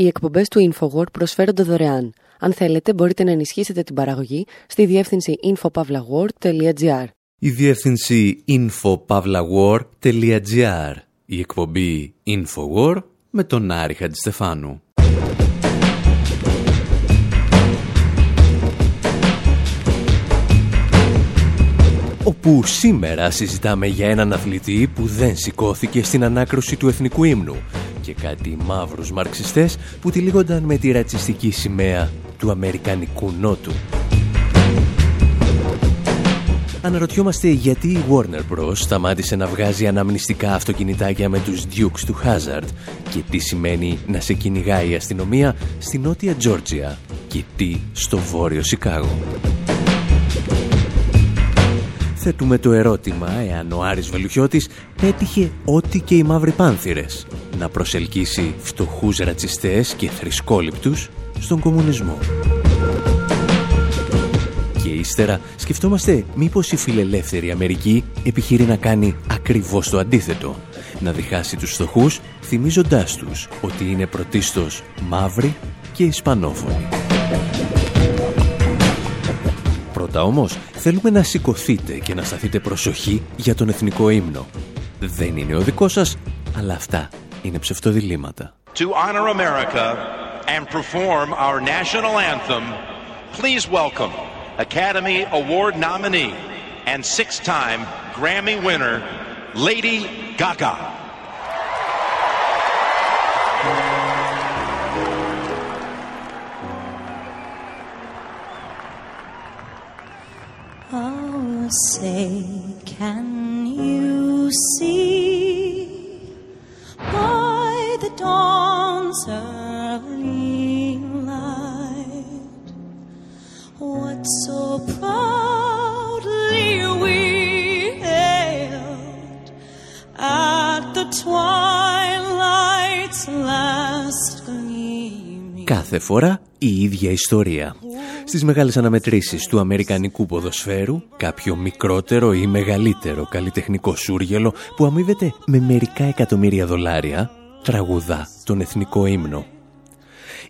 Οι εκπομπές του InfoWord προσφέρονται δωρεάν. Αν θέλετε, μπορείτε να ενισχύσετε την παραγωγή στη διεύθυνση infopavlagor.gr. Η διεύθυνση infopavlagor.gr. Η εκπομπή InfoWord με τον Άρη Χατζηστεφάνου. όπου σήμερα συζητάμε για έναν αθλητή που δεν σηκώθηκε στην ανάκρουση του εθνικού ύμνου και κάτι μαύρους μαρξιστές που τυλίγονταν με τη ρατσιστική σημαία του Αμερικανικού Νότου. Αναρωτιόμαστε γιατί η Warner Bros. σταμάτησε να βγάζει αναμνηστικά αυτοκινητάκια με τους Dukes του Hazard και τι σημαίνει να σε κυνηγάει η αστυνομία στη νότια Τζόρτζια και τι στο βόρειο Σικάγο. Θέτουμε το ερώτημα εάν ο Άρης Βελουχιώτης πέτυχε ό,τι και οι μαύροι πάνθυρες να προσελκύσει φτωχούς ρατσιστές και θρησκόληπτους στον κομμουνισμό. Και ύστερα σκεφτόμαστε μήπως η φιλελεύθερη Αμερική επιχειρεί να κάνει ακριβώς το αντίθετο. Να διχάσει τους φτωχούς θυμίζοντάς τους ότι είναι πρωτίστως μαύροι και ισπανόφωνοι. Πρώτα όμως θέλουμε να σηκωθείτε και να σταθείτε προσοχή για τον εθνικό ύμνο. Δεν είναι ο δικός σας, αλλά αυτά είναι ψευτοδιλήμματα. To honor America and perform our national anthem, please welcome Academy Award nominee and six-time Grammy winner, Lady Gaga. say, can you see by the dawn's early light what so proudly we hailed at the twilight's last gleaming? Κάθε φορά η ίδια ιστορία. Στις μεγάλες αναμετρήσεις του αμερικανικού ποδοσφαίρου, κάποιο μικρότερο ή μεγαλύτερο καλλιτεχνικό σούργελο που αμείβεται με μερικά εκατομμύρια δολάρια, τραγουδά τον εθνικό ύμνο.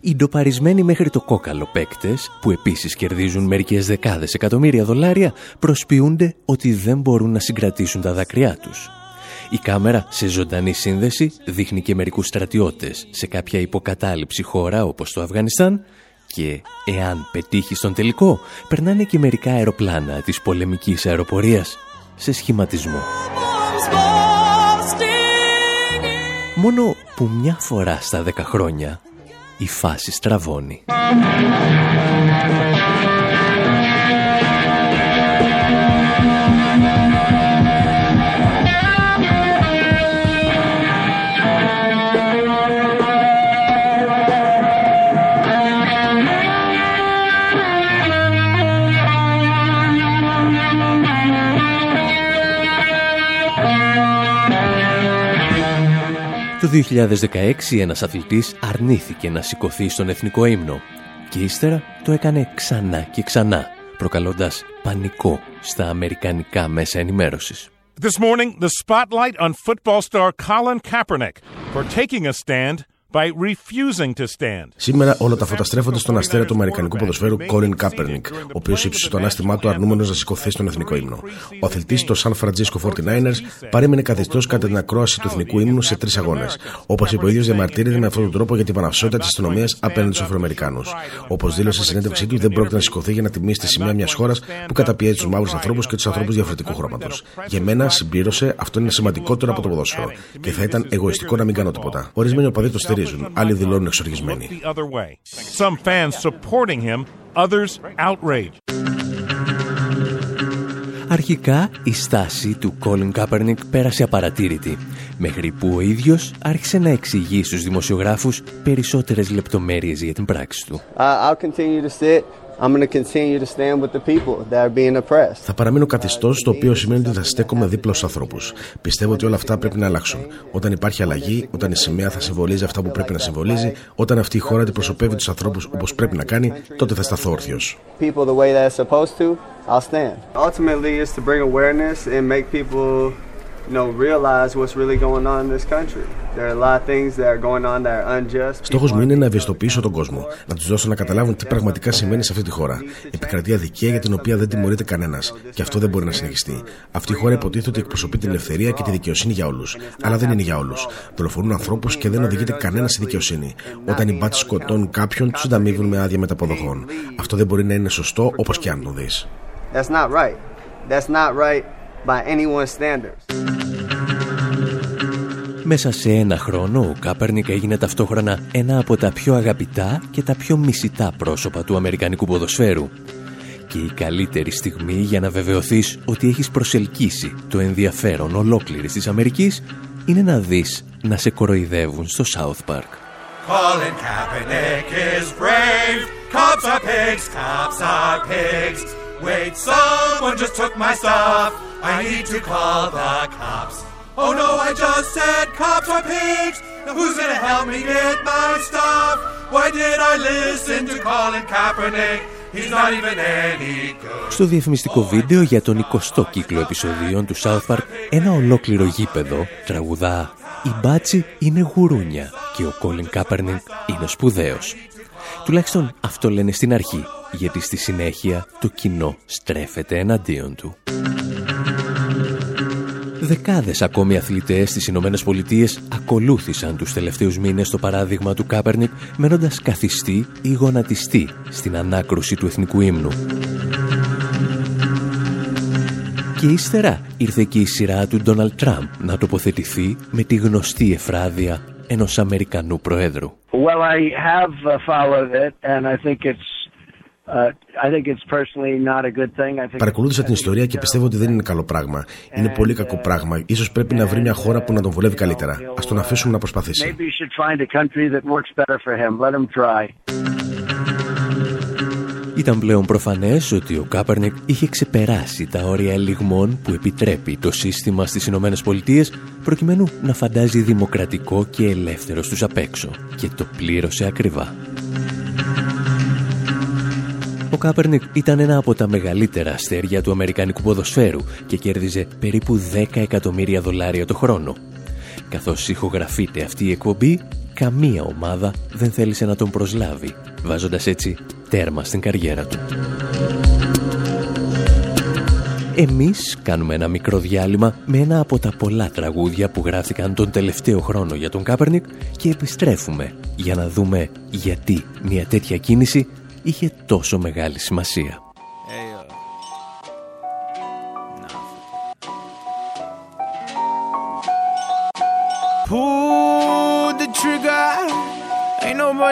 Οι ντοπαρισμένοι μέχρι το κόκαλο παίκτες, που επίσης κερδίζουν μερικές δεκάδες εκατομμύρια δολάρια, προσποιούνται ότι δεν μπορούν να συγκρατήσουν τα δάκρυά τους. Η κάμερα σε ζωντανή σύνδεση δείχνει και μερικούς στρατιώτες σε κάποια υποκατάληψη χώρα όπως το Αφγανιστάν και εάν πετύχεις στον τελικό, περνάνε και μερικά αεροπλάνα της πολεμικής αεροπορίας σε σχηματισμό. Μόνο που μια φορά στα δέκα χρόνια η φάση στραβώνει. 2016 ένας αθλητής αρνήθηκε να σηκωθεί στον εθνικό ύμνο και ύστερα το έκανε ξανά και ξανά, προκαλώντας πανικό στα αμερικανικά μέσα ενημέρωσης. This morning, the spotlight on football star Colin Kaepernick for taking a stand by refusing to stand. Σήμερα όλα τα φώτα στρέφονται στον αστέρα του Αμερικανικού ποδοσφαίρου Colin Kaepernick, ο οποίος ύψωσε το ανάστημά του αρνούμενο να σηκωθεί στον εθνικό ύμνο. Ο αθλητής των San Francisco 49ers παρέμεινε καθιστός κατά την ακρόαση του εθνικού ύμνου σε τρεις αγώνες. Όπως είπε ο ίδιος, διαμαρτύρεται με αυτόν τον τρόπο για την παναυσότητα της αστυνομίας απέναντι στους Αφροαμερικάνους. Όπως δήλωσε σε συνέντευξή του, δεν πρόκειται να σηκωθεί για να τιμήσει τη σημαία μιας χώρας που καταπιέζει τους μαύρους ανθρώπους και τους ανθρώπους διαφορετικού χρώματος. Για μένα, συμπλήρωσε, αυτό είναι σημαντικότερο από το ποδόσφαιρο και θα ήταν εγωιστικό να μην κάνω τίποτα. Ορισμένοι οπαδοί το στηρίζουν, άλλοι δηλώνουν εξοργισμένοι. The other way. Some fans supporting him, others outraged. Αρχικά η στάση του Colin Kaepernick πέρασε απαρατήρητη, μέχρι που ο ίδιος άρχισε να εξηγεί στους δημοσιογράφους περισσότερες λεπτομέρειες για την πράξη του. I, I'll continue to sit. I'm going to continue to stand with the people that are being oppressed. Θα παραμείνω καθιστός, το οποίο σημαίνει ότι θα στέκομαι δίπλα στους ανθρώπους. Πιστεύω ότι όλα αυτά πρέπει να αλλάξουν. Όταν υπάρχει αλλαγή, όταν η σημαία θα συμβολίζει αυτά που πρέπει να συμβολίζει, όταν αυτή η χώρα αντιπροσωπεύει τους ανθρώπους όπως πρέπει να κάνει, τότε θα σταθώ όρθιος. People the way that it's supposed to, I'll stand. Ultimately, it's to bring awareness and make people you know, realize what's really going on in this country. There are a lot of things that are going on that are unjust. Στόχος μου είναι να ευαισθητοποιήσω τον κόσμο, να τους δώσω να καταλάβουν τι πραγματικά σημαίνει σε αυτή τη χώρα. Επικρατεί αδικία για την οποία δεν τιμωρείται κανένας. Και αυτό δεν μπορεί να συνεχιστεί. Αυτή η χώρα υποτίθεται ότι εκπροσωπεί την ελευθερία και τη δικαιοσύνη για όλους. Αλλά δεν είναι για όλους. Δολοφονούν ανθρώπους και δεν οδηγείται κανένας στη δικαιοσύνη. Όταν οι μπάτσοι σκοτώνουν κάποιον, τους ανταμείβουν με άδεια μεταποδοχών. Αυτό δεν μπορεί να είναι σωστό όπως και αν το δεις. That's not right. That's not right by anyone's standards. Μέσα σε ένα χρόνο ο Κάπερνικ έγινε ταυτόχρονα ένα από τα πιο αγαπητά και τα πιο μισητά πρόσωπα του Αμερικανικού ποδοσφαίρου. Και η καλύτερη στιγμή για να βεβαιωθείς ότι έχεις προσελκύσει το ενδιαφέρον ολόκληρης της Αμερικής είναι να δεις να σε κοροϊδεύουν στο South Park. Colin Kaepernick is brave. Cops are pigs, cops are pigs. Wait, someone just took my stuff. I need to call the cops. Oh no, I just said cops are pigs. Now who's gonna help me get my stuff? Why did I listen to Colin Kaepernick? He's not even any good. Στο διαφημιστικό βίντεο για τον 20ο κύκλο επεισοδίων του South Park, ένα ολόκληρο γήπεδο τραγουδά «Η μπάτσι είναι γουρούνια και ο Colin Kaepernick είναι σπουδαίος». Τουλάχιστον αυτό λένε στην αρχή, γιατί στη συνέχεια το κοινό στρέφεται εναντίον του. Δεκάδες ακόμη αθλητές στις Ηνωμένες Πολιτείες ακολούθησαν τους τελευταίους μήνες το παράδειγμα του Κάπερνικ μένοντας καθιστή ή γονατιστή στην ανάκρουση του εθνικού ύμνου. Και ύστερα ήρθε και η σειρά του Ντόναλτ Τραμπ να τοποθετηθεί με τη γνωστή εφράδια ενός Αμερικανού Προέδρου. Well, I have uh, followed it, and I think it's. Uh, I think it's personally not a good thing. I think Παρακολούθησα την ιστορία και πιστεύω ότι δεν είναι καλό πράγμα. Είναι πολύ κακό πράγμα. Ίσως πρέπει να βρει μια χώρα που να τον βολεύει καλύτερα. Ας τον αφήσουμε να προσπαθήσει. Ήταν πλέον προφανές ότι ο Κάπερνικ είχε ξεπεράσει τα όρια ελιγμών που επιτρέπει το σύστημα στις Ηνωμένες Πολιτείες προκειμένου να φαντάζει δημοκρατικό και ελεύθερο στους απ' έξω και το πλήρωσε ακριβά. Ο Κάπερνικ ήταν ένα από τα μεγαλύτερα αστέρια του αμερικανικού ποδοσφαίρου και κέρδιζε περίπου 10 εκατομμύρια δολάρια το χρόνο. Καθώς ηχογραφείται αυτή η εκπομπή, καμία ομάδα δεν θέλησε να τον προσλάβει, βάζοντας έτσι τέρμα στην καριέρα του. Εμείς κάνουμε ένα μικρό διάλειμμα με ένα από τα πολλά τραγούδια που γράφτηκαν τον τελευταίο χρόνο για τον Κάπερνικ και επιστρέφουμε για να δούμε γιατί μια τέτοια κίνηση είχε τόσο μεγάλη σημασία.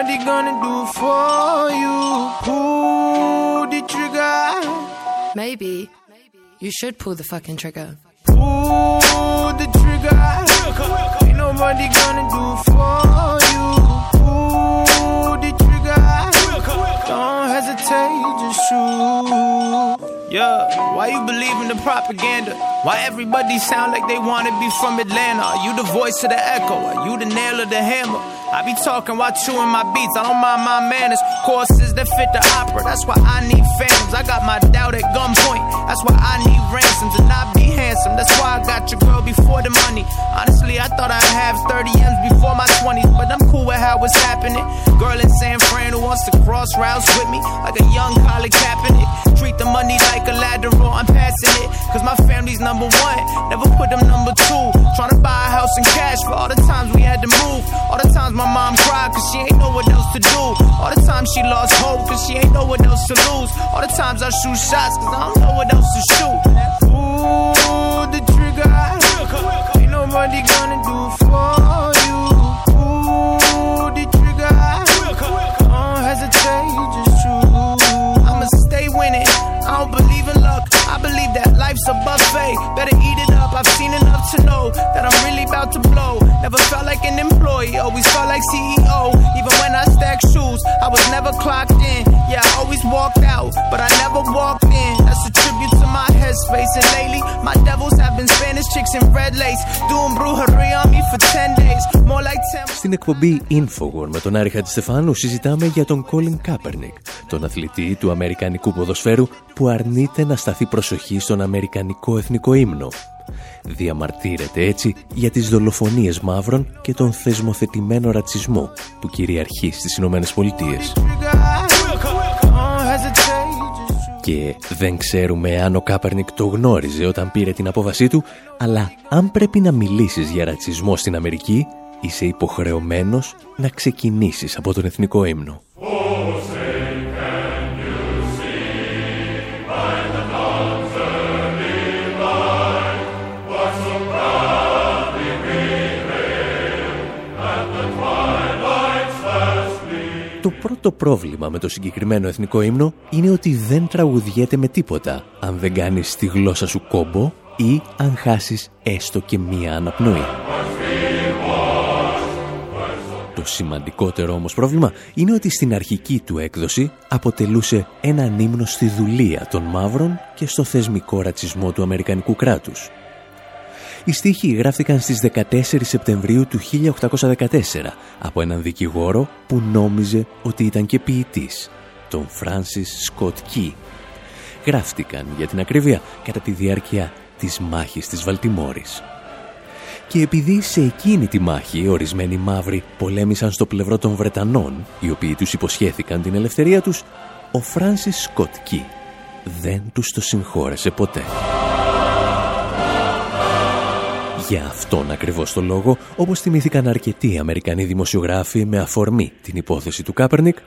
Nobody gonna do for you. Pull the trigger. Maybe you should pull the fucking trigger. Pull the trigger. Ain't nobody gonna do for you. Pull the trigger. Don't hesitate, just shoot. Yeah, why you believe in the propaganda? Why everybody sound like they wanna be from Atlanta? Are you the voice of the echo? Are you the nail of the hammer? I be talking while chewing my beats. I don't mind my manners. Courses that fit the opera. That's why I need phantoms. I got my doubt at gunpoint. That's why I need ransoms and not be handsome. That's why I got your girl before the money. Honestly, I thought I'd have 30 M's before my 20s, but I'm cool with how it's happening. Girl in San Fran who wants to cross routes with me like a young Colin Kaepernick. Treat the money like a lateral. I'm passing it, cause my family's number one. Never put them number two. Trying to buy a house in cash for all the times we had to move. All the times my mom cried cause she ain't know what else to do. All the times she lost hope cause she ain't know what else to lose. All the times I shoot shots cause I don't know what else to shoot. Pull the trigger. Ain't nobody gonna that I'm really about to blow. Never felt like an employee, always felt like CEO. Even when I stacked shoes, I was never clocked in. Yeah, I always walked out, but I never walked in. That's a tribute to my headspace. And lately, my devils have been Spanish chicks in red lace. Doing brujery on me for 10 days. More like 10. Στην εκπομπή Infowar με τον Άρη Χατζηστεφάνου συζητάμε για τον Colin Kaepernick, τον αθλητή του αμερικανικού ποδοσφαίρου που αρνείται να σταθεί προσοχή στον αμερικανικό εθνικό ύμνο, Διαμαρτύρεται έτσι για τις δολοφονίες μαύρων και τον θεσμοθετημένο ρατσισμό που κυριαρχεί στις Ηνωμένες Πολιτείες. Και δεν ξέρουμε αν ο Κάπερνικ το γνώριζε όταν πήρε την απόβασή του, αλλά αν πρέπει να μιλήσεις για ρατσισμό στην Αμερική, είσαι υποχρεωμένος να ξεκινήσεις από τον εθνικό ύμνο. Το πρώτο πρόβλημα με το συγκεκριμένο εθνικό ύμνο είναι ότι δεν τραγουδιέται με τίποτα αν δεν κάνεις τη γλώσσα σου κόμπο ή αν χάσεις έστω και μία αναπνοή. Το σημαντικότερο όμως πρόβλημα είναι ότι στην αρχική του έκδοση αποτελούσε έναν ύμνο στη δουλεία των μαύρων και στο θεσμικό ρατσισμό του Αμερικανικού κράτους. Οι στίχοι γράφτηκαν στις 14 Σεπτεμβρίου του 1814 από έναν δικηγόρο που νόμιζε ότι ήταν και ποιητής, τον Φράνσις Σκοτ Κι. Γράφτηκαν, για την ακρίβεια, κατά τη διάρκεια της μάχης της Βαλτιμόρης. Και επειδή σε εκείνη τη μάχη ορισμένοι μαύροι πολέμησαν στο πλευρό των Βρετανών, οι οποίοι τους υποσχέθηκαν την ελευθερία τους, ο Φράνσις Σκοτ Κι δεν τους το συγχώρεσε ποτέ. Για αυτόν ακριβώς το λόγο, όπως θυμήθηκαν αρκετοί Αμερικανοί δημοσιογράφοι με αφορμή την υπόθεση του Κάπερνικ,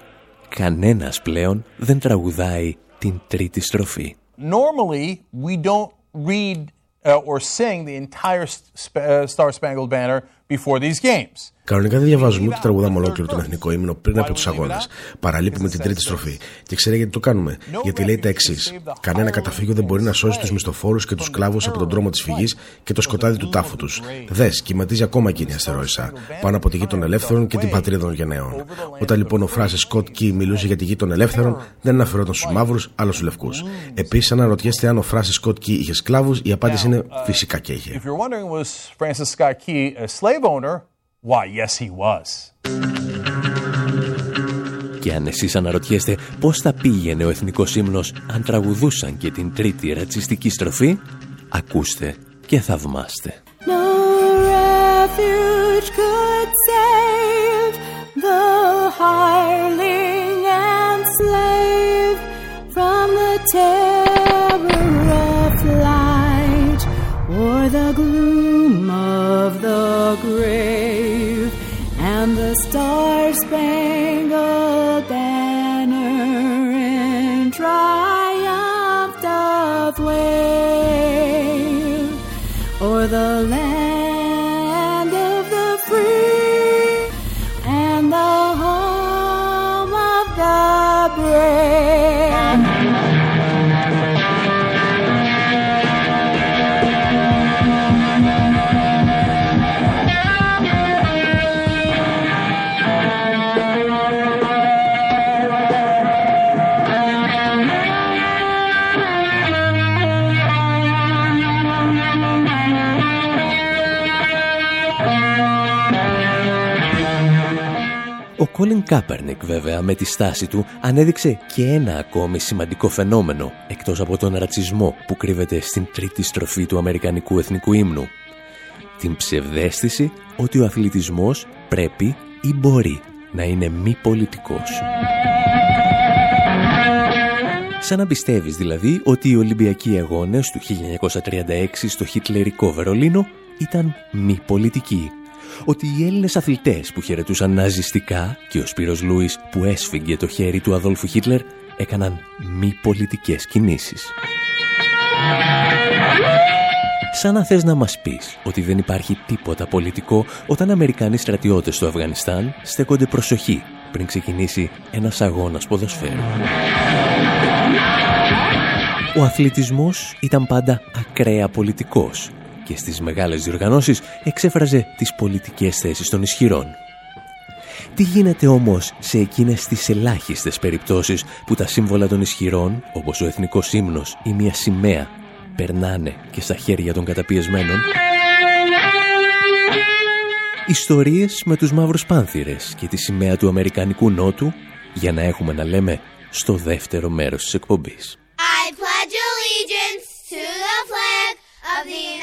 κανένας πλέον δεν τραγουδάει την τρίτη στροφή. Normally, we don't read uh, or sing the entire uh, Star Spangled Banner before these games. Κανονικά δεν διαβάζουμε ούτε τραγουδάμε ολόκληρο τον εθνικό ύμνο πριν από τους αγώνες. Παραλείπουμε την τρίτη στροφή. Και ξέρετε γιατί το κάνουμε. Γιατί λέει τα εξής. Κανένα καταφύγιο δεν μπορεί να σώσει τους μισθοφόρους και τους σκλάβου από τον δρόμο της φυγής και το σκοτάδι του τάφου τους. Δες, κυματίζει ακόμα εκείνη η αστερόησα. Πάνω από τη γη των ελεύθερων και την πατρίδα των γενναίων. Όταν λοιπόν ο Φράσε Σκοτ Κι μιλούσε για τη γη των ελεύθερων, δεν αναφερόταν στους μαύρους, αλλά στους λευκούς. Επίσης, αν αναρωτιέστε αν ο Φράσε Σκοτ Κι είχε σκλάβους, η απάντηση είναι φυσικά και είχε. Why, yes he was. Και αν εσείς αναρωτιέστε πώς θα πήγαινε ο εθνικός ύμνος αν τραγουδούσαν και την τρίτη ρατσιστική στροφή, ακούστε και θαυμάστε. No refuge could save the hireling and slave from the terror of flight or the gloom of the grave and the star-spangled banner Κάπερνικ βέβαια με τη στάση του ανέδειξε και ένα ακόμη σημαντικό φαινόμενο εκτός από τον ρατσισμό που κρύβεται στην τρίτη στροφή του Αμερικανικού Εθνικού Ύμνου. Την ψευδέστηση ότι ο αθλητισμός πρέπει ή μπορεί να είναι μη πολιτικός. Σαν να πιστεύεις δηλαδή ότι οι Ολυμπιακοί Αγώνες του 1936 στο χιτλερικό Βερολίνο ήταν μη πολιτικοί ότι οι Έλληνες αθλητές που χαιρετούσαν ναζιστικά και ο Σπύρος Λούις που έσφυγγε το χέρι του Αδόλφου Χίτλερ έκαναν μη πολιτικές κινήσεις. Σαν να θες να μας πεις ότι δεν υπάρχει τίποτα πολιτικό όταν Αμερικανοί στρατιώτες στο Αφγανιστάν στέκονται προσοχή πριν ξεκινήσει ένας αγώνας ποδοσφαίρου. Ο αθλητισμός ήταν πάντα ακραία πολιτικός και στις μεγάλες διοργανώσεις εξέφραζε τις πολιτικές θέσεις των ισχυρών. Τι γίνεται όμως σε εκείνες τις ελάχιστες περιπτώσεις που τα σύμβολα των ισχυρών, όπως ο εθνικός ύμνος ή μια σημαία, περνάνε και στα χέρια των καταπιεσμένων; Ιστορίες με τους μαύρους πάνθυρες και τη σημαία του Αμερικανικού Νότου για να έχουμε να λέμε στο δεύτερο μέρος της εκπομπής. I pledge allegiance to the flag of the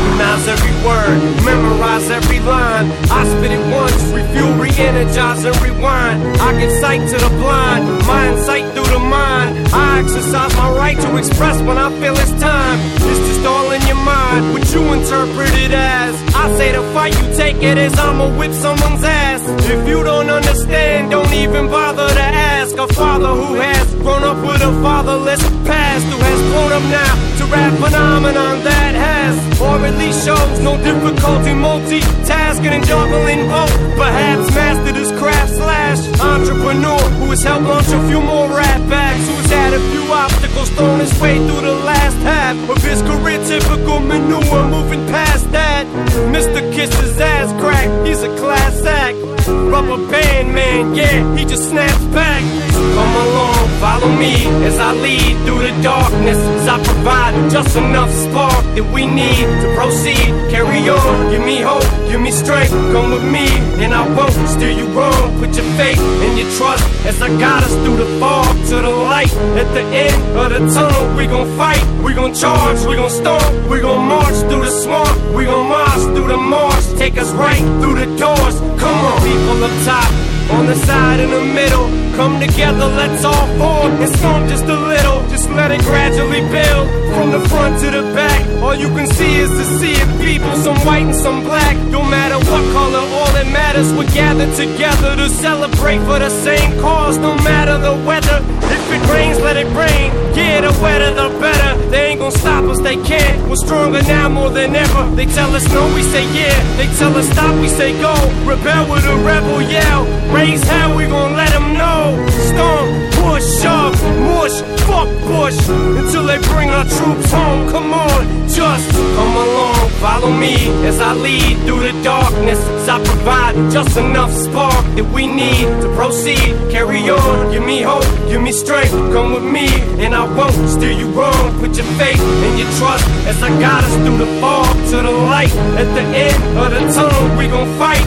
Scrutinize every word, memorize every line. I spit it once, refuel, re-energize, and rewind. I get sight to the blind, mind sight through the mind. I exercise my right to express when I feel it's time. It's just all in your mind, what you interpret it as. I say the fight you take it as I'ma whip someone's ass. If you don't understand, don't even bother to ask. A father who has grown up with a fatherless past, who has grown up now to rap phenomenon that has, or at least shows no difficulty multitasking and juggling both. Perhaps mastered his craft slash entrepreneur who has helped launch a few more rap acts, who has had a few obstacles thrown his way through the last half of his career. Typical manure, moving past that. Mr. Kiss his ass crack, he's a class act. Rubber band man, yeah, he just snaps back. Come along, follow me as I lead through the darkness. As I provide just enough spark that we need to proceed. Carry on, give me hope, give me strength. Come with me, and I won't steer you wrong. Put your faith and your trust as I guide us through the fog to the light. At the end of the tunnel, we gon' fight, we gon' charge, we gon' stomp, we gon' march through the swamp, we gon' march through the marsh. Take us right through the doors. Come on, people up top. On the side in the middle, come together, let's all fall and storm just a little. Just let it gradually build from the front to the back. All you can see is the sea of people, some white and some black. No matter what color, all that matters, we're gathered together to celebrate for the same cause. No matter the weather, if it rains, let it rain. Yeah, the wetter the better. They ain't gonna stop us, they can't. We're stronger now more than ever. They tell us no, we say yeah. They tell us stop, we say go. Rebel with a rebel yell. Raise hell, we gon' let them know. Storm, push, shove, mush, fuck push. Until they bring our troops home. Come on, just come along. Follow me as I lead through the darkness. As I provide just enough spark that we need to proceed. Carry on, give me hope, give me strength. Come with me, and I won't steer you wrong. Put your faith and your trust as I guide us through the fog to the light. At the end of the tunnel, we gon' fight,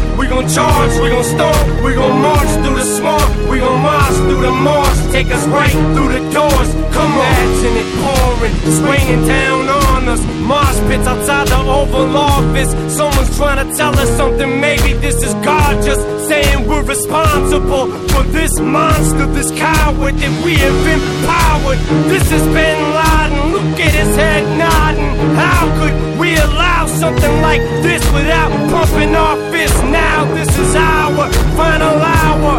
gon' charge, we gon' storm, we gon' march through the swamp, we gon' march through the marsh. Take us right through the doors. Come on, imagine it pouring, it's raining down on us. Marsh pits outside the Oval Office. Someone's trying to tell us something. Maybe this is God just saying we're responsible for this monster, this coward that we have empowered. This is Bin Laden. Look at his head nodding. How could we allow something like this without pumping our fists? Now this is our final hour.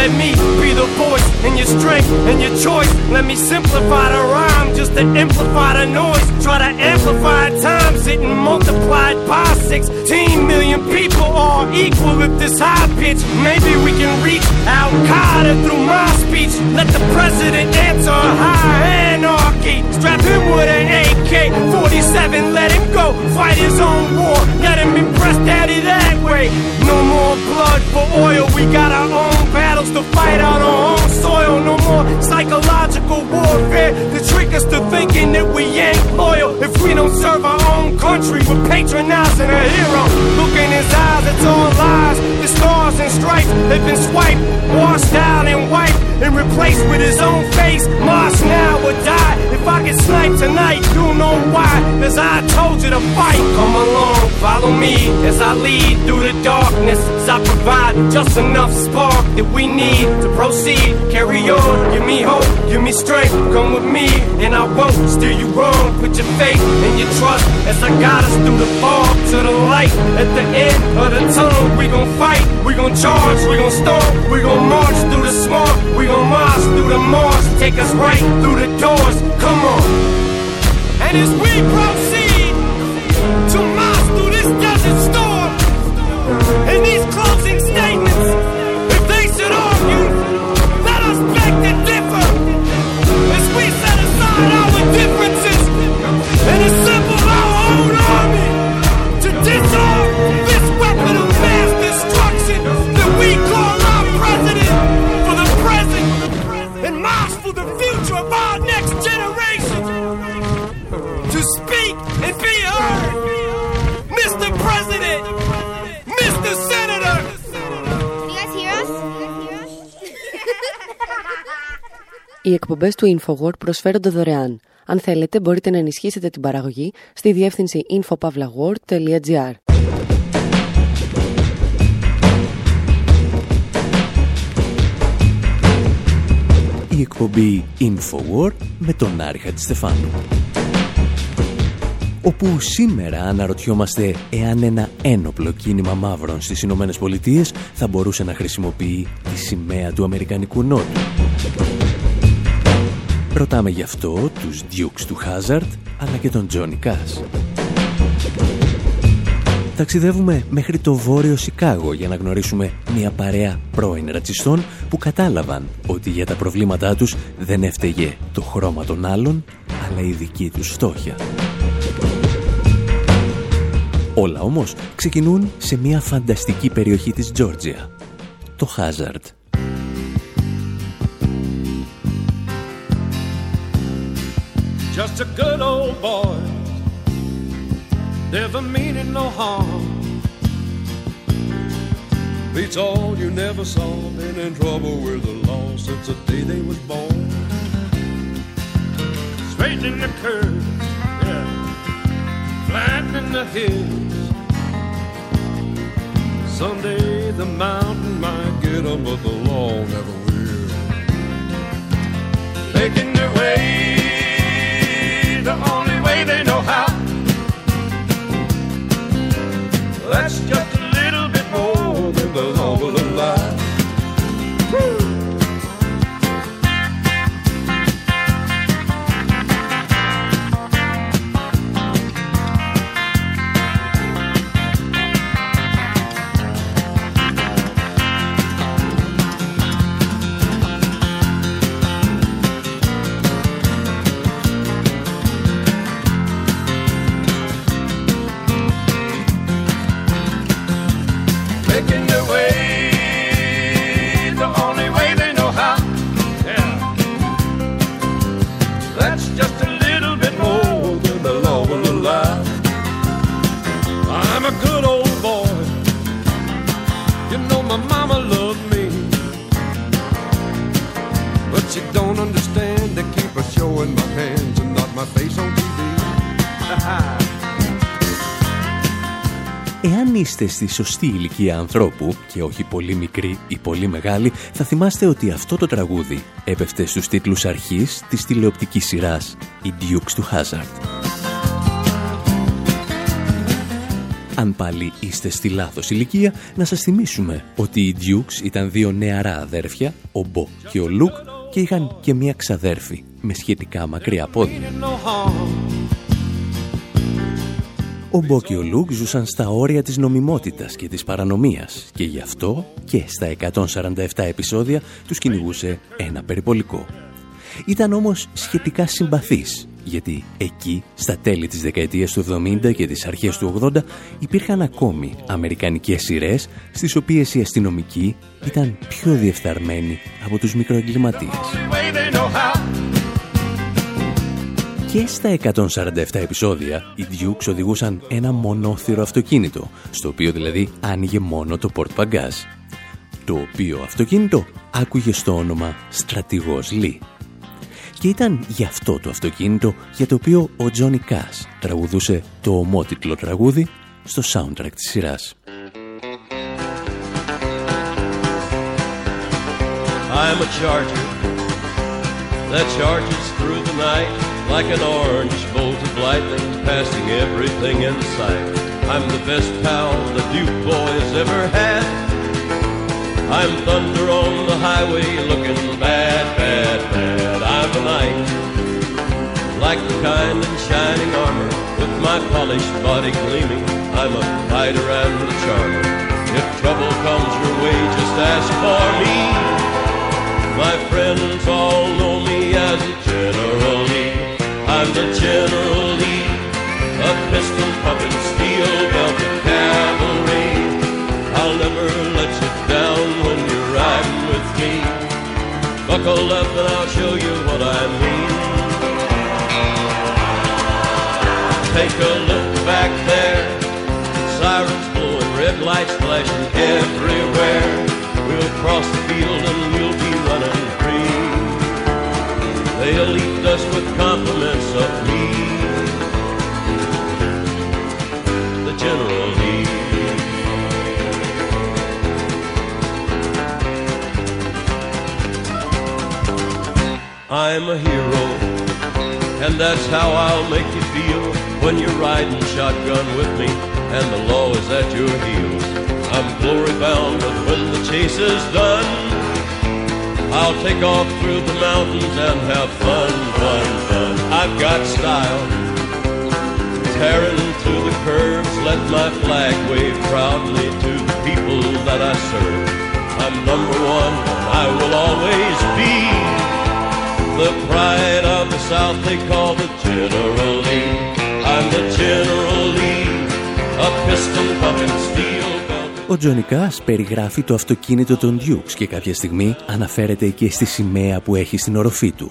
Let me be the voice and your strength and your choice. Let me simplify the rhyme just to amplify the noise. Try to amplify times it and multiplied by 16 million people are equal at this high pitch. Maybe we can reach Al Qaeda through my speech. Let the president answer high Strap him with an AK 47. Let him go fight his own war. Let him impress daddy that way. No more blood for oil. We got our own battles to fight on our own soil. No more psychological warfare to trick us to thinking that we ain't loyal. If we don't serve our own country, we're patronizing a hero. Look in his eyes, it's all lies. The stars and stripes have been swiped, washed out and wiped, and replaced with his own face. March now or die. If I get sniped tonight, you'll know why. As I told you to fight. Come along, follow me as I lead through the darkness. As I provide just enough spark that we need to proceed. Carry on, give me hope, give me strength. Come with me, and I won't steer you wrong. Put your faith and your trust as I guide us through the fog to the light. At the end of the tunnel, we gon' fight, we gon' charge, we gon' storm, we gon' march through the swamp, we gon' march through the marsh. Take us right through the doors. Come Come on. And it's we, bro. Οι εκπομπές του InfoWord προσφέρονται δωρεάν. Αν θέλετε μπορείτε να ενισχύσετε την παραγωγή στη διεύθυνση infopavlagor.gr. Η εκπομπή InfoWord με τον Άρη Χατζηστεφάνου όπου σήμερα αναρωτιόμαστε εάν ένα ένοπλο κίνημα μαύρων στις Ηνωμένες Πολιτείες θα μπορούσε να χρησιμοποιεί τη σημαία του Αμερικανικού Νότου. Ρωτάμε γι' αυτό τους Dukes του Hazard, αλλά και τον Johnny Cash. Ταξιδεύουμε μέχρι το βόρειο Σικάγο για να γνωρίσουμε μια παρέα πρώην ρατσιστών που κατάλαβαν ότι για τα προβλήματά τους δεν έφταιγε το χρώμα των άλλων, αλλά η δική τους φτώχεια. Όλα όμως ξεκινούν σε μια φανταστική περιοχή της Τζόρτζια, το Hazard. Just a good old boy, never meaning no harm. Beats all you never saw, been in trouble with the law since the day they was born. Straightening the curve, yeah, flattening the hills. Someday the mountain might get 'em, but the law never will. Making their way the only way they know how. That's just είστε στη σωστή ηλικία ανθρώπου και όχι πολύ μικρή ή πολύ μεγάλη, θα θυμάστε ότι αυτό το τραγούδι έπεφτε στους τίτλους αρχής της τηλεοπτικής σειράς «Οι Dukes του Hazard». Αν πάλι είστε στη λάθος ηλικία, να σας θυμίσουμε ότι οι Dukes ήταν δύο νεαρά αδέρφια, ο Μπο και ο Λουκ, και είχαν και μία ξαδέρφη με σχετικά μακριά πόδια. Ο Μπο και ο Λουκ ζούσαν στα όρια της νομιμότητας και της παρανομίας και γι' αυτό και στα 147 επεισόδια τους κυνηγούσε ένα περιπολικό. Ήταν όμως σχετικά συμπαθής, γιατί εκεί, στα τέλη της δεκαετίας του 70 και τις αρχές του 80, υπήρχαν ακόμη αμερικανικές σειρές, στις οποίες οι αστυνομικοί ήταν πιο διεφθαρμένοι από τους μικροεγκληματίες. Και στα 147 επεισόδια, οι Dukes οδηγούσαν ένα μονόθυρο αυτοκίνητο, στο οποίο δηλαδή άνοιγε μόνο το πορτπαγκάζ. Το οποίο αυτοκίνητο άκουγε στο όνομα «Στρατηγός Λί». Και ήταν γι' αυτό το αυτοκίνητο για το οποίο ο Τζόνι Κάς τραγουδούσε το ομότιτλο τραγούδι στο soundtrack της σειράς. I'm a charger that charges through the night like an orange bolt of lightning passing everything in sight. I'm the best pal the Duke boys ever had. I'm thunder on the highway looking bad, bad, bad. I'm a knight, like the kind in shining armor, with my polished body gleaming. I'm a fighter and a charmer. If trouble comes your way, just ask for me. My friends all know me as a General General Lee, a pistol puppet, steel belted cavalry. I'll never let you down when you're riding with me. Buckle up and I'll show you what I mean. Take a look back there, sirens blowing, red lights flashing everywhere. We'll cross the field and we'll be running free with compliments of me. The general needs. I'm a hero, and that's how I'll make you feel when you're riding shotgun with me, and the law is at your heels. I'm glory bound, but when the chase is done. I'll take off through the mountains and have fun, fun, fun. I've got style, tearing through the curves, let my flag wave proudly to the people that I serve. I'm number one, I will always be the pride of the South they call the General Lee. I'm the General Lee, a piston pumping steel. Ο Τζόνι Κάς περιγράφει το αυτοκίνητο των Dukes και κάποια στιγμή αναφέρεται και στη σημαία που έχει στην οροφή του.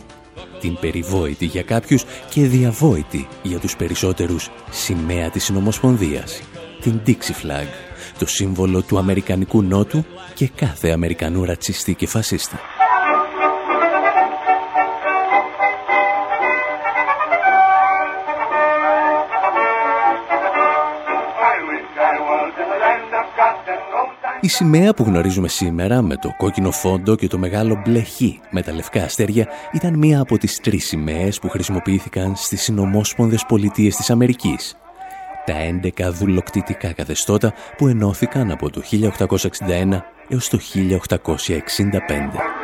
Την περιβόητη για κάποιους και διαβόητη για τους περισσότερους σημαία της Συνομοσπονδίας. Την Dixie Flag, το σύμβολο του Αμερικανικού Νότου και κάθε Αμερικανού ρατσιστή και φασίστα. Η σημαία που γνωρίζουμε σήμερα με το κόκκινο φόντο και το μεγάλο μπλε χ με τα λευκά αστέρια ήταν μία από τις τρεις σημαίες που χρησιμοποιήθηκαν στις συνομόσπονδες πολιτείες της Αμερικής. Τα 11 δουλοκτητικά καθεστώτα που ενώθηκαν από το 1861 έως το 1865.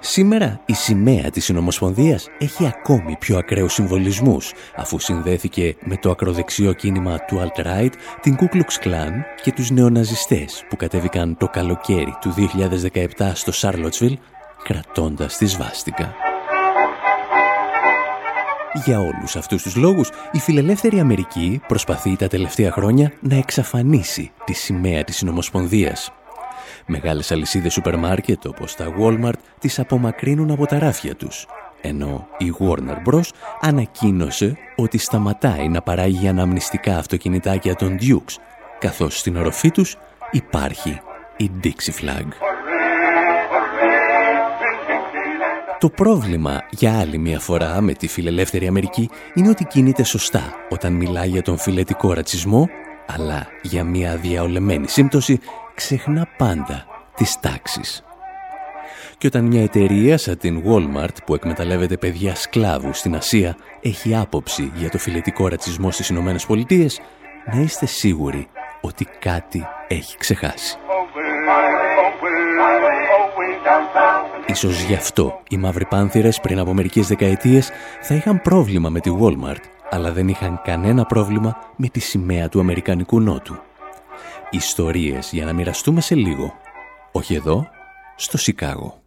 Σήμερα η σημαία της Συνομοσπονδίας έχει ακόμη πιο ακραίους συμβολισμούς αφού συνδέθηκε με το ακροδεξιό κίνημα του Alt-Right, την Ku Klux Klan και τους νεοναζιστές που κατέβηκαν το καλοκαίρι του 2017 στο Σάρλοτσβιλ κρατώντας τη σβάστηκα. Για όλους αυτούς τους λόγους, η φιλελεύθερη Αμερική προσπαθεί τα τελευταία χρόνια να εξαφανίσει τη σημαία της Συνομοσπονδίας Μεγάλες αλυσίδες σούπερ μάρκετ όπως τα Walmart τις απομακρύνουν από τα ράφια τους. Ενώ η Warner Bros. ανακοίνωσε ότι σταματάει να παράγει αναμνηστικά αυτοκινητάκια των Dukes, καθώς στην οροφή τους υπάρχει η Dixie Flag. Το πρόβλημα για άλλη μια φορά με τη φιλελεύθερη Αμερική είναι ότι κινείται σωστά όταν μιλάει για τον φιλετικό ρατσισμό, αλλά για μια διαολεμένη σύμπτωση ξεχνά πάντα τις τάξεις. Και όταν μια εταιρεία σαν την Walmart που εκμεταλλεύεται παιδιά σκλάβου στην Ασία έχει άποψη για το φιλετικό ρατσισμό στις Ηνωμένες Πολιτείες, να είστε σίγουροι ότι κάτι έχει ξεχάσει. Ίσως γι' αυτό οι μαύροι πάνθυρες πριν από μερικές δεκαετίες θα είχαν πρόβλημα με τη Walmart, αλλά δεν είχαν κανένα πρόβλημα με τη σημαία του Αμερικανικού Νότου. Ιστορίες για να μοιραστούμε σε λίγο. Όχι εδώ, στο Σικάγο.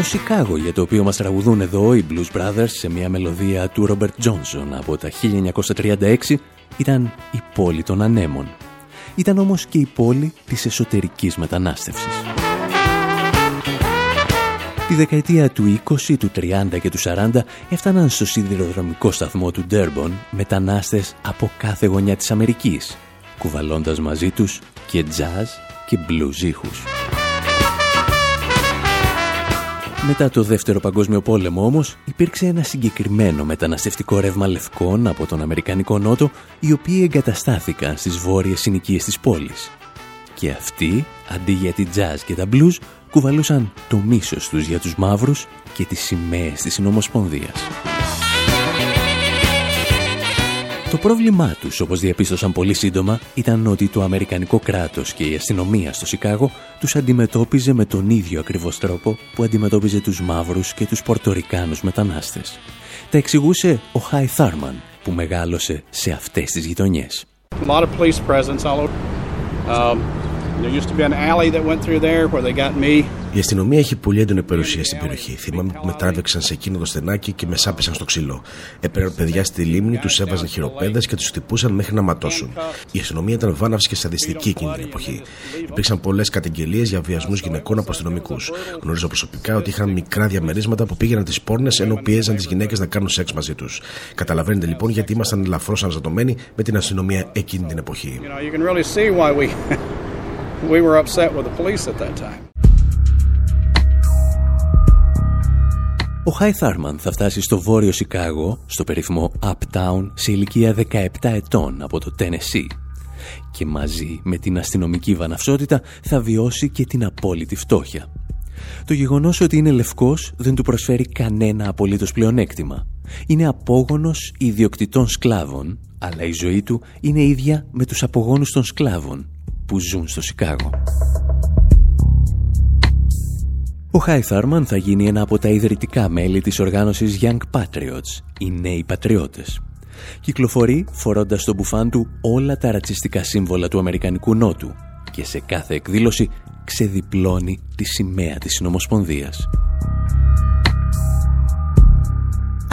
Το Σικάγο για το οποίο μας τραγουδούν εδώ οι Blues Brothers σε μια μελωδία του Robert Johnson από τα 1936 ήταν η πόλη των ανέμων. Ήταν όμως και η πόλη της εσωτερικής μετανάστευσης. Τη δεκαετία του 20, του 30 και του 40 έφταναν στο σιδηροδρομικό σταθμό του Ντέρμπον μετανάστες από κάθε γωνιά της Αμερικής, κουβαλώντας μαζί τους και jazz και blues ήχους. Μετά το Δεύτερο Παγκόσμιο Πόλεμο όμως υπήρξε ένα συγκεκριμένο μεταναστευτικό ρεύμα λευκών από τον Αμερικανικό Νότο οι οποίοι εγκαταστάθηκαν στις βόρειες συνοικίες της πόλης. Και αυτοί, αντί για τη jazz και τα blues, κουβαλούσαν το μίσος τους για τους μαύρους και τις σημαίες της Συνομοσπονδίας. Το πρόβλημά τους, όπως διαπίστωσαν πολύ σύντομα, ήταν ότι το Αμερικανικό κράτος και η αστυνομία στο Σικάγο τους αντιμετώπιζε με τον ίδιο ακριβώς τρόπο που αντιμετώπιζε τους μαύρους και τους πορτορικάνους μετανάστες. Τα εξηγούσε ο Χάι Θάρμαν, που μεγάλωσε σε αυτές τις γειτονιές. A lot of police presence all over. Um, there used to be an alley that went through there where they got me. Η αστυνομία έχει πολύ έντονη περιουσία στην περιοχή. Θυμάμαι που με τράβηξαν σε εκείνο το στενάκι και με σάπησαν στο ξύλο. Έπαιρναν παιδιά στη λίμνη, τους έβαζαν χειροπέδες και τους χτυπούσαν μέχρι να ματώσουν. Η αστυνομία ήταν βάναυση και σαδιστική εκείνη την εποχή. Υπήρξαν πολλές καταγγελίες για βιασμούς γυναικών από αστυνομικούς. Γνωρίζω προσωπικά ότι είχαν μικρά διαμερίσματα που πήγαιναν τις πόρνες ενώ πίεζαν τις γυναίκες να κάνουν σεξ μαζί τους. Καταλαβαίνετε λοιπόν γιατί ήμασταν ελαφρώς αναζατωμένοι με την αστυνομία εκείνη την εποχή. You know, you can really see why we we were upset with the police at that time. Ο Χάι Θάρμαν θα φτάσει στο βόρειο Σικάγο, στο περίφημο Uptown, σε ηλικία 17 ετών από το Tennessee. Και μαζί με την αστυνομική βαναυσότητα θα βιώσει και την απόλυτη φτώχεια. Το γεγονός ότι είναι λευκός δεν του προσφέρει κανένα απολύτως πλεονέκτημα. Είναι απόγονος ιδιοκτητών σκλάβων, αλλά η ζωή του είναι ίδια με τους απογόνους των σκλάβων που ζουν στο Σικάγο. Ο Χάι Θάρμαν θα γίνει ένα από τα ιδρυτικά μέλη της οργάνωσης Young Patriots, οι νέοι πατριώτες. Κυκλοφορεί φορώντας στο μπουφάν του όλα τα ρατσιστικά σύμβολα του Αμερικανικού Νότου και σε κάθε εκδήλωση ξεδιπλώνει τη σημαία της Συνομοσπονδίας.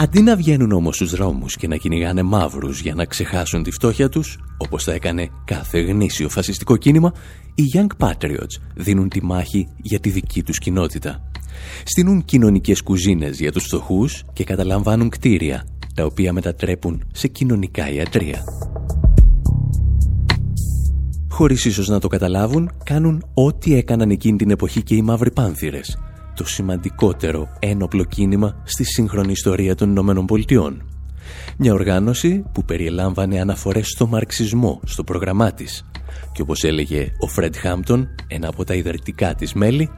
Αντί να βγαίνουν όμως στους δρόμους και να κυνηγάνε μαύρους για να ξεχάσουν τη φτώχεια τους, όπως θα έκανε κάθε γνήσιο φασιστικό κίνημα, οι Young Patriots δίνουν τη μάχη για τη δική τους κοινότητα. Στείνουν κοινωνικές κουζίνες για τους φτωχούς και καταλαμβάνουν κτίρια, τα οποία μετατρέπουν σε κοινωνικά ιατρία. Χωρίς ίσως να το καταλάβουν, κάνουν ό,τι έκαναν εκείνη την εποχή και οι μαύροι πάνθυρες, το σημαντικότερο ένοπλο κίνημα στη σύγχρονη ιστορία των Ηνωμένων Πολιτειών. Μια οργάνωση που περιελάμβανε αναφορές στο μαρξισμό στο πρόγραμμά της και όπως έλεγε ο Φρέντ Χάμπτον, ένα από τα ιδρυτικά της μέλη,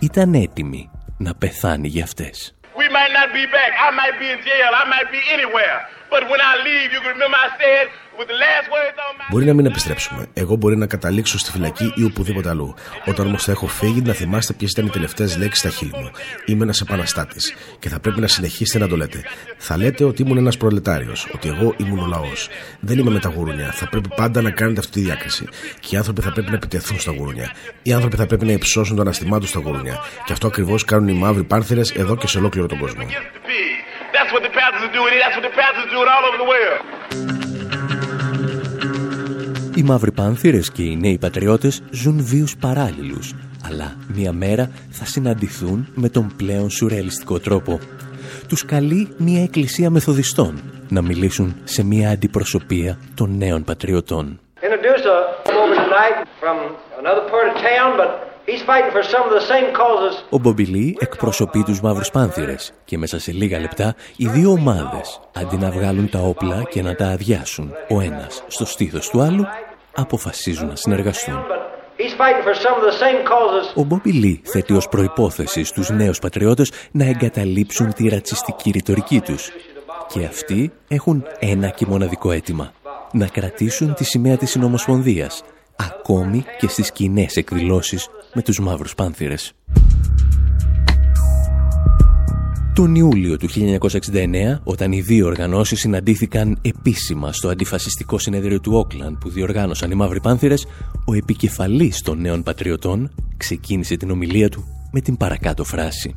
ήταν έτοιμη να πεθάνει για αυτές. We might not be back. I might be in jail. I might be anywhere. But when I leave, you can remember I said with the last words on my Μπορεί να μην επιστρέψουμε. Εγώ μπορεί να καταλήξω στη φυλακή ή οπουδήποτε αλλού. Όταν όμως θα έχω φύγει, να θυμάστε ποιες ήταν οι τελευταίες λέξεις στα χείλη μου. Είμαι ένας επαναστάτης. Και θα πρέπει να συνεχίσετε να το λέτε. Θα λέτε ότι ήμουν ένας προλετάριος. Ότι εγώ ήμουν ο λαός. Δεν είμαι με τα γουρούνια. Θα πρέπει πάντα να κάνετε αυτή τη διάκριση. Και οι άνθρωποι θα πρέπει να επιτεθούν στα γουρούνια. Οι άνθρωποι θα πρέπει να υψώσουν το αναστημά τους στα γουρούνια. Και αυτό ακριβώς κάνουν οι μαύροι πάνθυρες εδώ και σε ολόκληρο τον κόσμο. That's what the Panthers are doing. That's what the Panthers are doing all over the world. Οι μαύροι πάνθυρες και οι νέοι πατριώτες ζουν βίους παράλληλους, αλλά μία μέρα θα συναντηθούν με τον πλέον σουρεαλιστικό τρόπο. Τους καλεί μία εκκλησία μεθοδιστών να μιλήσουν σε μία αντιπροσωπεία των νέων πατριωτών. Introduce a woman tonight from another part of town, but he's fighting for some of the same causes. Ο Μπομπιλί εκπροσωπεί τους μαύρους πάνθυρες και μέσα σε λίγα λεπτά οι δύο ομάδες, αντί να βγάλουν τα όπλα και να τα αδειάσουν ο ένας στο στήθος του άλλου, αποφασίζουν να συνεργαστούν. He's fighting for some of the same causes. Ο Μπόμπι Λί θέτει ως προϋπόθεση στους νέους πατριώτες να εγκαταλείψουν τη ρατσιστική ρητορική τους. Και αυτοί έχουν ένα και μοναδικό αίτημα. Να κρατήσουν τη σημαία της Συνομοσπονδίας, ακόμη και στις κοινές εκδηλώσεις με τους μαύρους πάνθυρες. Τον Ιούλιο του 1969, όταν οι δύο οργανώσεις συναντήθηκαν επίσημα στο αντιφασιστικό συνέδριο του Όκλαντ που διοργάνωσαν οι Μαύροι Πάνθυρες, ο επικεφαλής των νέων πατριωτών ξεκίνησε την ομιλία του με την παρακάτω φράση.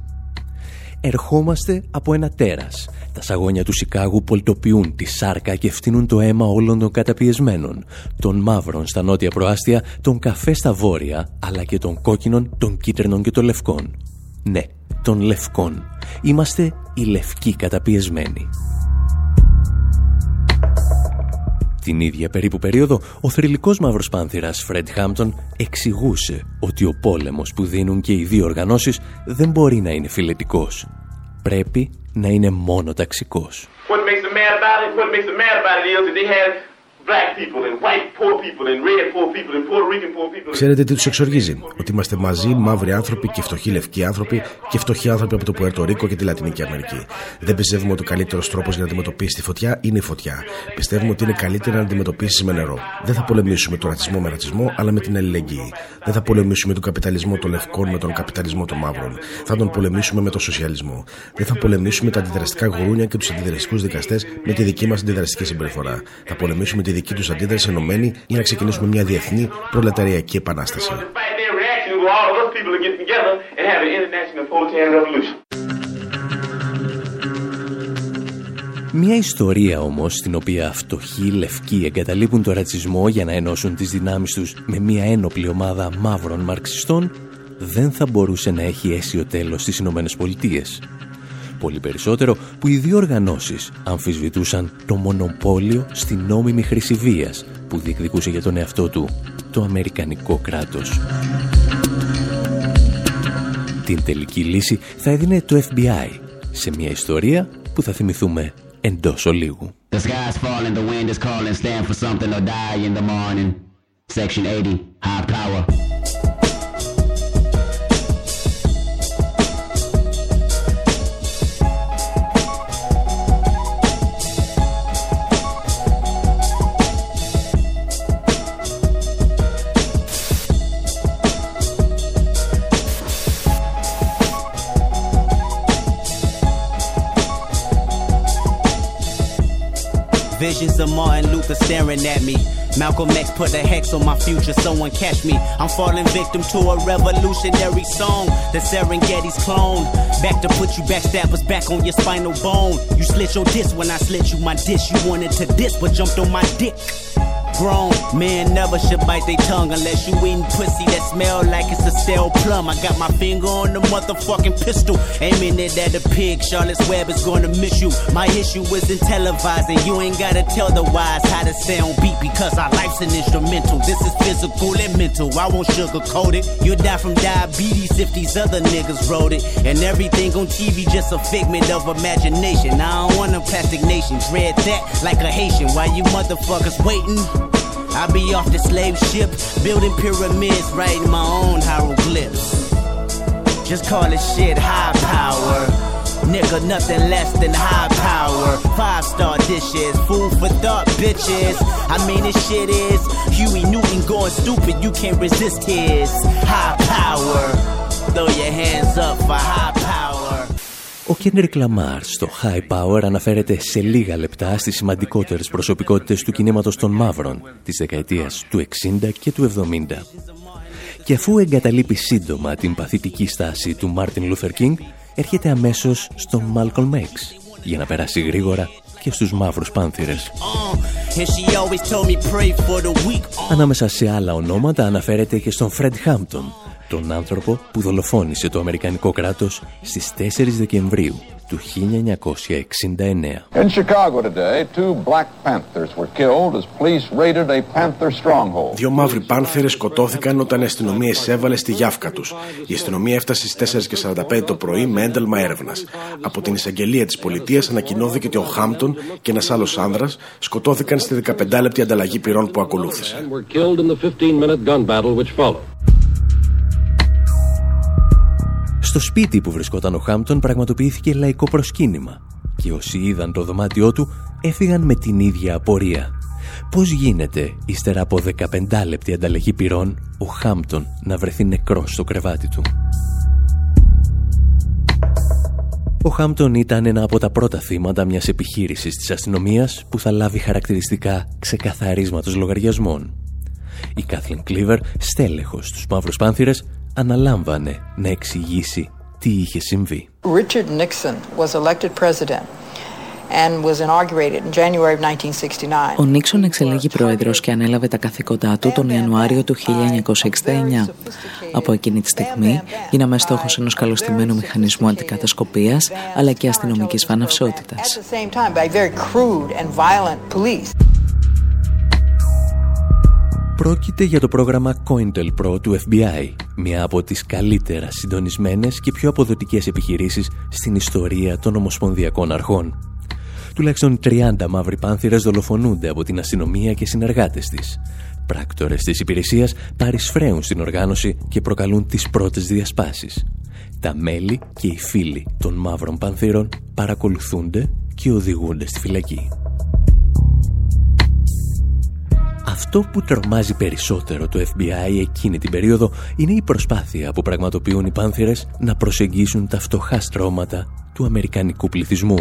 Ερχόμαστε από ένα τέρας. Τα σαγόνια του Σικάγου πολτοποιούν τη σάρκα και φτύνουν το αίμα όλων των καταπιεσμένων. Των μαύρων στα νότια προάστια, των καφέ στα βόρεια, αλλά και των κόκκινων, των κίτρινων και των λευκών. Ναι, των λευκών. Είμαστε οι λευκοί καταπιεσμένοι. Την ίδια περίπου περίοδο, ο θρηλυκός μαύρος πάνθυρας Φρέντ Χάμπτον εξηγούσε ότι ο πόλεμος που δίνουν και οι δύο οργανώσεις δεν μπορεί να είναι φιλετικός. Πρέπει να είναι μόνο ταξικός. What makes them mad about it? What makes them mad about it is that they had black people and white poor people and red poor people and Puerto Rican poor people. Ξέρετε τι τους εξοργίζει, Ότι είμαστε μαζί μαύροι άνθρωποι και φτωχοί λευκοί άνθρωποι και φτωχοί άνθρωποι από το Πουέρτο Ρίκο και τη Λατινική Αμερική. Δεν πιστεύουμε ότι ο καλύτερος τρόπος για να αντιμετωπίσει τη φωτιά είναι η φωτιά. Πιστεύουμε ότι είναι καλύτερα να αντιμετωπίσεις με νερό. Δεν θα πολεμήσουμε τον ρατσισμό με ρατσισμό, αλλά με την αλληλεγγύη. Δεν θα πολεμήσουμε τον καπιταλισμό των λευκών με τον καπιταλισμό των μαύρων. Θα τον πολεμήσουμε με τον σοσιαλισμό. Δεν θα πολεμήσουμε τα αντιδραστικά γουρούνια και τους αντιδραστικούς δικαστές με τη δική μας αντιδραστική συμπεριφορά. Θα πολεμήσουμε τη δική τους αντίδραση ενωμένη για να ξεκινήσουμε μια διεθνή προλεταριακή επανάσταση. Fight their reaction with all of us people to get together and have an international proletarian revolution. Μια ιστορία όμως στην οποία φτωχοί λευκοί εγκαταλείπουν το ρατσισμό για να ενώσουν τις δυνάμεις τους με μια ένοπλη ομάδα μαύρων μαρξιστών δεν θα μπορούσε να έχει αίσιο τέλος στις Ηνωμένες Πολιτείες. Πολύ περισσότερο που οι δύο οργανώσεις αμφισβητούσαν το μονοπόλιο στην νόμιμη χρήση βίας που διεκδικούσε για τον εαυτό του το Αμερικανικό κράτος. Την τελική λύση θα έδινε το FBI σε μια ιστορία που θα θυμηθούμε εντός ολίγου. The sky's falling, the wind is calling, stand for something or die in the morning. Section 80, high power. Visions of Martin Luther staring at me. Malcolm X put a hex on my future, someone catch me. I'm falling victim to a revolutionary song. The Serengeti's clone. Back to put you backstabbers back on your spinal bone. You slit your disc when I slit you my dish. You wanted to diss, but jumped on my dick. Grown never should bite their tongue unless you eating pussy that smell like it's a stale plum. I got my finger on the motherfucking pistol, aiming it at a pig. Charlotte's Web is gonna miss you. My issue isn't televising. You ain't gotta tell the wise how to sound beat because our life's an instrumental. This is physical and mental. I won't sugarcoat it. You'll die from diabetes if these other niggas wrote it. And everything on TV just a figment of imagination. I don't want a plastic nation. Dread that like a Haitian. While you motherfuckers waiting. I be off the slave ship, building pyramids, writing my own hieroglyphs. Just call it shit high power. Nigga, nothing less than high power. Five star dishes, food for thought, bitches. I mean, this shit is Huey Newton going stupid. You can't resist his high power. Throw your hands up for high power. Ο Κένρικ Λαμάρ στο High Power αναφέρεται σε λίγα λεπτά στις σημαντικότερες προσωπικότητες του κινήματος των μαύρων της δεκαετίας του 60 και του 70. Και αφού εγκαταλείπει σύντομα την παθητική στάση του Μάρτιν Λούθερ Κίνγκ, έρχεται αμέσως στον Μάλκολμ Χ για να περάσει γρήγορα και στους μαύρους πάνθυρες. Ανάμεσα σε άλλα ονόματα αναφέρεται και στον Φρεντ Χάμπτον, τον άνθρωπο που δολοφόνησε το Αμερικανικό κράτος στις 4 Δεκεμβρίου του 1969. In Chicago today, two Black Panthers were killed as police raided a Panther stronghold. Δύο μαύροι πάνθερες σκοτώθηκαν όταν η αστυνομία εισέβαλε στη γιάφκα τους. Η αστυνομία έφτασε στις 4.45 το πρωί με ένταλμα έρευνας. Από την εισαγγελία της πολιτείας ανακοινώθηκε ότι ο Χάμπτον και ένας άλλος άνδρας σκοτώθηκαν στη 15 λεπτή ανταλλαγή πυρών που ακολούθησε. Στο σπίτι που βρισκόταν ο Χάμπτον πραγματοποιήθηκε λαϊκό προσκύνημα και όσοι είδαν το δωμάτιό του έφυγαν με την ίδια απορία. Πώς γίνεται, ύστερα από 15 λεπτή ανταλλαγή πυρών, ο Χάμπτον να βρεθεί νεκρός στο κρεβάτι του; Ο Χάμπτον ήταν ένα από τα πρώτα θύματα μιας επιχείρησης της αστυνομίας που θα λάβει χαρακτηριστικά ξεκαθαρίσματος λογαριασμών. Η Κάθλιν Κλίβερ, στέλεχος στους Μαύρους Πάνθυρες, αναλάμβανε να εξηγήσει τι είχε συμβεί. Richard Nixon was elected president and was inaugurated in January of 1969. Ο Νίξον εξελέγει πρόεδρος και ανέλαβε τα καθήκοντά του τον Ιανουάριο του 1969. Από εκείνη τη στιγμή γίναμε στόχος ενός καλωστημένου μηχανισμού αντικατασκοπίας αλλά και αστυνομικής βαναυσότητας. Πρόκειται για το πρόγραμμα COINTELPRO του FBI, μια από τις καλύτερα συντονισμένες και πιο αποδοτικές επιχειρήσεις στην ιστορία των ομοσπονδιακών αρχών. Τουλάχιστον 30 μαύροι πάνθυρες δολοφονούνται από την αστυνομία και συνεργάτες της. Πράκτορες της υπηρεσίας παρισφρέουν στην οργάνωση και προκαλούν τις πρώτες διασπάσεις. Τα μέλη και οι φίλοι των μαύρων πανθύρων παρακολουθούνται και οδηγούνται στη φυλακή. Αυτό που τρομάζει περισσότερο το FBI εκείνη την περίοδο είναι η προσπάθεια που πραγματοποιούν οι πάνθυρες να προσεγγίσουν τα φτωχά στρώματα του αμερικανικού πληθυσμού.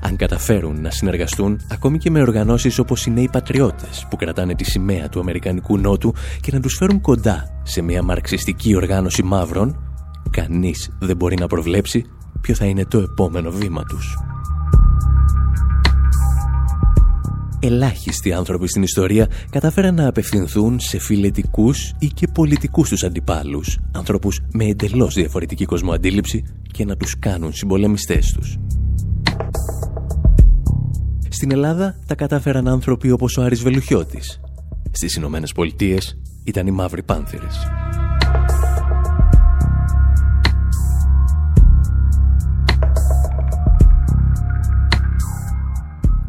Αν καταφέρουν να συνεργαστούν ακόμη και με οργανώσεις όπως οι νέοι πατριώτες που κρατάνε τη σημαία του Αμερικανικού Νότου και να τους φέρουν κοντά σε μια μαρξιστική οργάνωση μαύρων, κανείς δεν μπορεί να προβλέψει ποιο θα είναι το επόμενο βήμα τους. Ελάχιστοι άνθρωποι στην ιστορία κατάφεραν να απευθυνθούν σε φιλετικούς ή και πολιτικούς τους αντιπάλους, ανθρώπους με εντελώς διαφορετική κοσμοαντίληψη και να τους κάνουν συμπολεμιστές τους. Στην Ελλάδα τα κατάφεραν άνθρωποι όπως ο Άρης Βελουχιώτης. Στις Ηνωμένες Πολιτείες ήταν οι Μαύροι Πάνθυρες.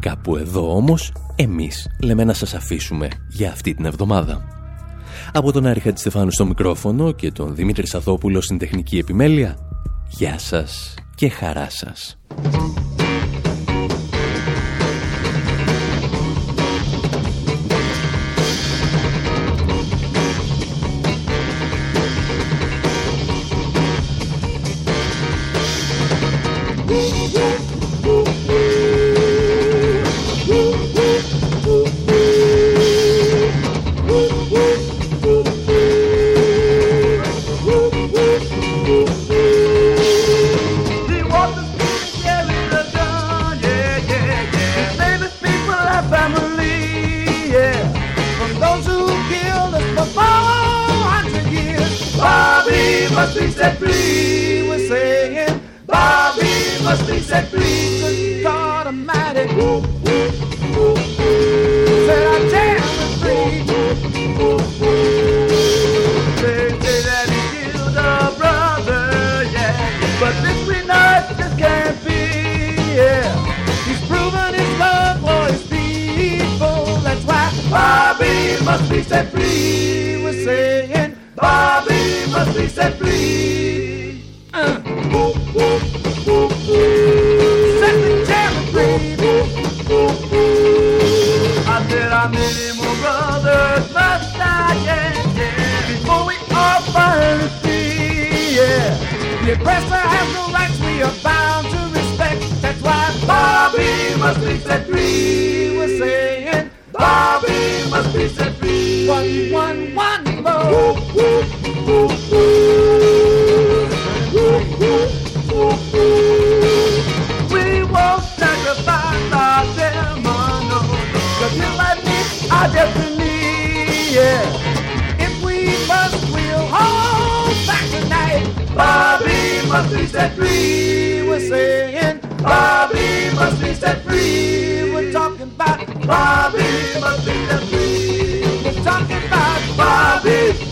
Κάπου εδώ όμως, εμείς λέμε να σας αφήσουμε για αυτή την εβδομάδα. Από τον Άρη Χατζηστεφάνου στο μικρόφωνο και τον Δημήτρη Σαθόπουλο στην τεχνική επιμέλεια, γεια σας και χαρά σας. Must be set free. We're saying Bobby must be set free. Uh. Set the cherry free. I said how many more brothers must die, yeah, yeah, before we all finally free, yeah. The oppressor has no rights, we are bound to respect. That's why Bobby must be set free. We're saying Bobby must be set free. One, one, one more. We won't sacrifice our destiny, cause you like me, our destiny, yeah. If we must, we'll hold back tonight. Bobby must be set free, we're saying. Bobby must be set free, we're talking about Bobby Babi.